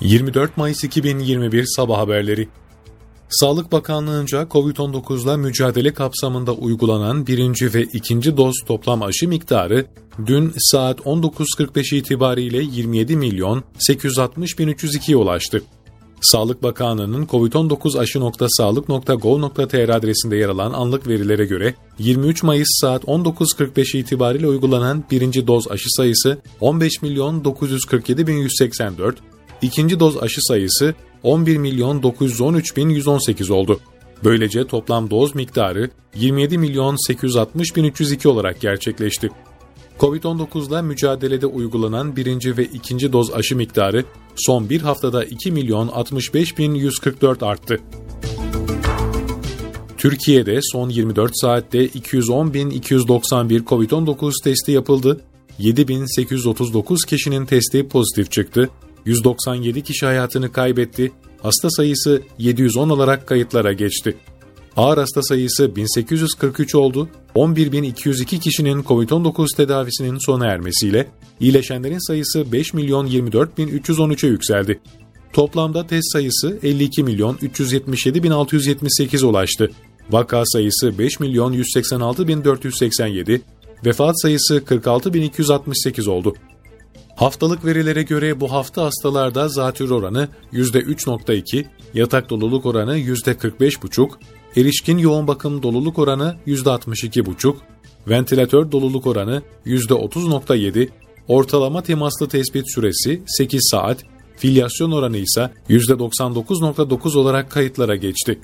24 Mayıs 2021 Sabah Haberleri Sağlık Bakanlığı'nca COVID-19'la mücadele kapsamında uygulanan birinci ve ikinci doz toplam aşı miktarı dün saat 19.45 itibariyle 27 milyon 860 bin 302'ye ulaştı. Sağlık Bakanlığı'nın COVID-19 aşı.sağlık.gov.tr adresinde yer alan anlık verilere göre 23 Mayıs saat 19.45 itibariyle uygulanan birinci doz aşı sayısı 15 milyon 947 bin 184, ikinci doz aşı sayısı 11 milyon 913 bin 118 oldu. Böylece toplam doz miktarı 27 milyon 860 bin 302 olarak gerçekleşti. Covid-19'la mücadelede uygulanan birinci ve ikinci doz aşı miktarı son bir haftada 2 milyon 65 bin 144 arttı. Türkiye'de son 24 saatte 210.291 COVID-19 testi yapıldı, 7.839 kişinin testi pozitif çıktı, 197 kişi hayatını kaybetti, hasta sayısı 710 olarak kayıtlara geçti. Ağır hasta sayısı 1843 oldu, 11.202 kişinin COVID-19 tedavisinin sona ermesiyle iyileşenlerin sayısı 5 milyon 24 bin 313'e yükseldi. Toplamda test sayısı 52 milyon 377 bin 678 ulaştı. Vaka sayısı 5 milyon 186 bin 487, vefat sayısı 46 bin 268 oldu. Haftalık verilere göre bu hafta hastalarda zatür oranı %3.2, yatak doluluk oranı %45.5, erişkin yoğun bakım doluluk oranı %62.5, ventilatör doluluk oranı %30.7, ortalama temaslı tespit süresi 8 saat, filyasyon oranı ise %99.9 olarak kayıtlara geçti.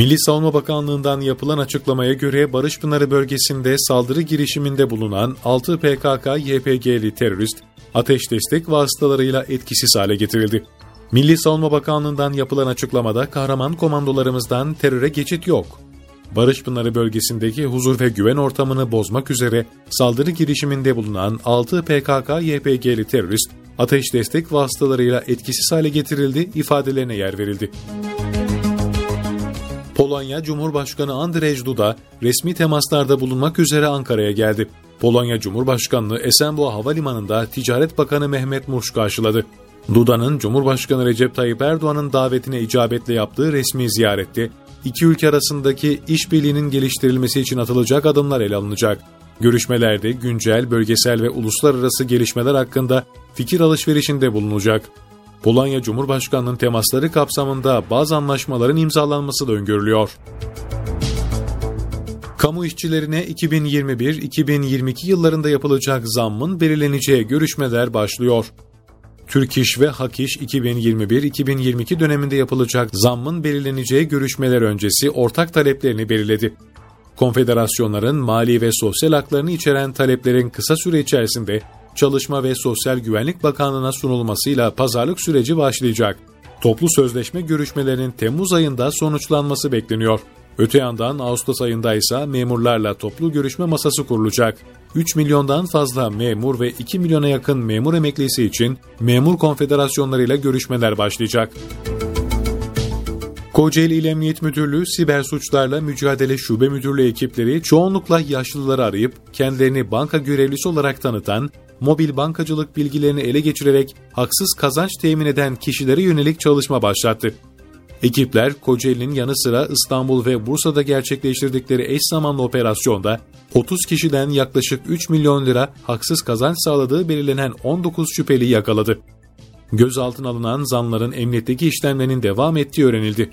Milli Savunma Bakanlığı'ndan yapılan açıklamaya göre Barış Pınarı bölgesinde saldırı girişiminde bulunan 6 PKK-YPG'li terörist ateş destek vasıtalarıyla etkisiz hale getirildi. Milli Savunma Bakanlığı'ndan yapılan açıklamada kahraman komandolarımızdan teröre geçit yok. Barış Pınarı bölgesindeki huzur ve güven ortamını bozmak üzere saldırı girişiminde bulunan 6 PKK-YPG'li terörist ateş destek vasıtalarıyla etkisiz hale getirildi ifadelerine yer verildi. Polonya Cumhurbaşkanı Andrzej Duda resmi temaslarda bulunmak üzere Ankara'ya geldi. Polonya Cumhurbaşkanlığı Esenboğa Havalimanı'nda Ticaret Bakanı Mehmet Murş karşıladı. Duda'nın Cumhurbaşkanı Recep Tayyip Erdoğan'ın davetine icabetle yaptığı resmi ziyarette iki ülke arasındaki işbirliğinin geliştirilmesi için atılacak adımlar ele alınacak. Görüşmelerde güncel, bölgesel ve uluslararası gelişmeler hakkında fikir alışverişinde bulunacak. Polonya Cumhurbaşkanı'nın temasları kapsamında bazı anlaşmaların imzalanması da öngörülüyor. Kamu işçilerine 2021-2022 yıllarında yapılacak zammın belirleneceği görüşmeler başlıyor. Türk İş ve Hak İş 2021-2022 döneminde yapılacak zammın belirleneceği görüşmeler öncesi ortak taleplerini belirledi. Konfederasyonların mali ve sosyal haklarını içeren taleplerin kısa süre içerisinde Çalışma ve Sosyal Güvenlik Bakanlığı'na sunulmasıyla pazarlık süreci başlayacak. Toplu sözleşme görüşmelerinin Temmuz ayında sonuçlanması bekleniyor. Öte yandan Ağustos ayında ise memurlarla toplu görüşme masası kurulacak. 3 milyondan fazla memur ve 2 milyona yakın memur emeklisi için memur konfederasyonlarıyla görüşmeler başlayacak. Kocaeli İl Emniyet Müdürlüğü Siber Suçlarla Mücadele Şube Müdürlüğü ekipleri çoğunlukla yaşlıları arayıp kendilerini banka görevlisi olarak tanıtan mobil bankacılık bilgilerini ele geçirerek haksız kazanç temin eden kişilere yönelik çalışma başlattı. Ekipler Kocaeli'nin yanı sıra İstanbul ve Bursa'da gerçekleştirdikleri eş zamanlı operasyonda 30 kişiden yaklaşık 3 milyon lira haksız kazanç sağladığı belirlenen 19 şüpheli yakaladı. Gözaltına alınan zanların emniyetteki işlemlerinin devam ettiği öğrenildi.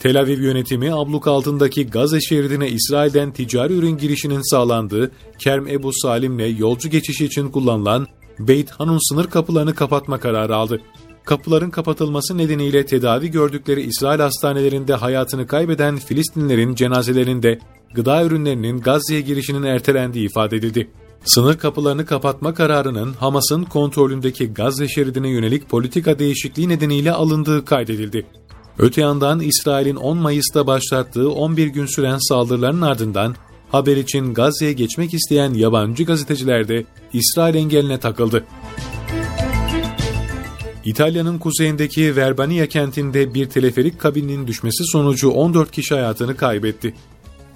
Tel Aviv yönetimi abluk altındaki Gazze şeridine İsrail'den ticari ürün girişinin sağlandığı Kerm Ebu Salim'le yolcu geçişi için kullanılan Beit Hanun sınır kapılarını kapatma kararı aldı. Kapıların kapatılması nedeniyle tedavi gördükleri İsrail hastanelerinde hayatını kaybeden Filistinlerin cenazelerinde gıda ürünlerinin Gazze'ye girişinin ertelendiği ifade edildi. Sınır kapılarını kapatma kararının Hamas'ın kontrolündeki Gazze şeridine yönelik politika değişikliği nedeniyle alındığı kaydedildi. Öte yandan İsrail'in 10 Mayıs'ta başlattığı 11 gün süren saldırıların ardından haber için Gazze'ye geçmek isteyen yabancı gazeteciler de İsrail engeline takıldı. İtalya'nın kuzeyindeki Verbania kentinde bir teleferik kabininin düşmesi sonucu 14 kişi hayatını kaybetti.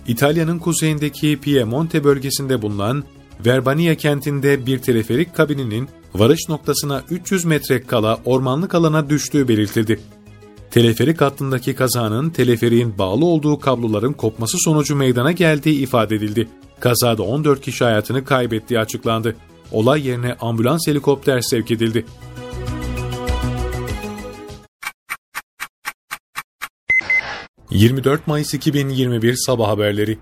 İtalya'nın kuzeyindeki Piemonte bölgesinde bulunan Verbania kentinde bir teleferik kabininin Varış noktasına 300 metre kala ormanlık alana düştüğü belirtildi. Teleferik hattındaki kazanın teleferiğin bağlı olduğu kabloların kopması sonucu meydana geldiği ifade edildi. Kazada 14 kişi hayatını kaybettiği açıklandı. Olay yerine ambulans helikopter sevk edildi. ...24 Mayıs 2021 Sabah Haberleri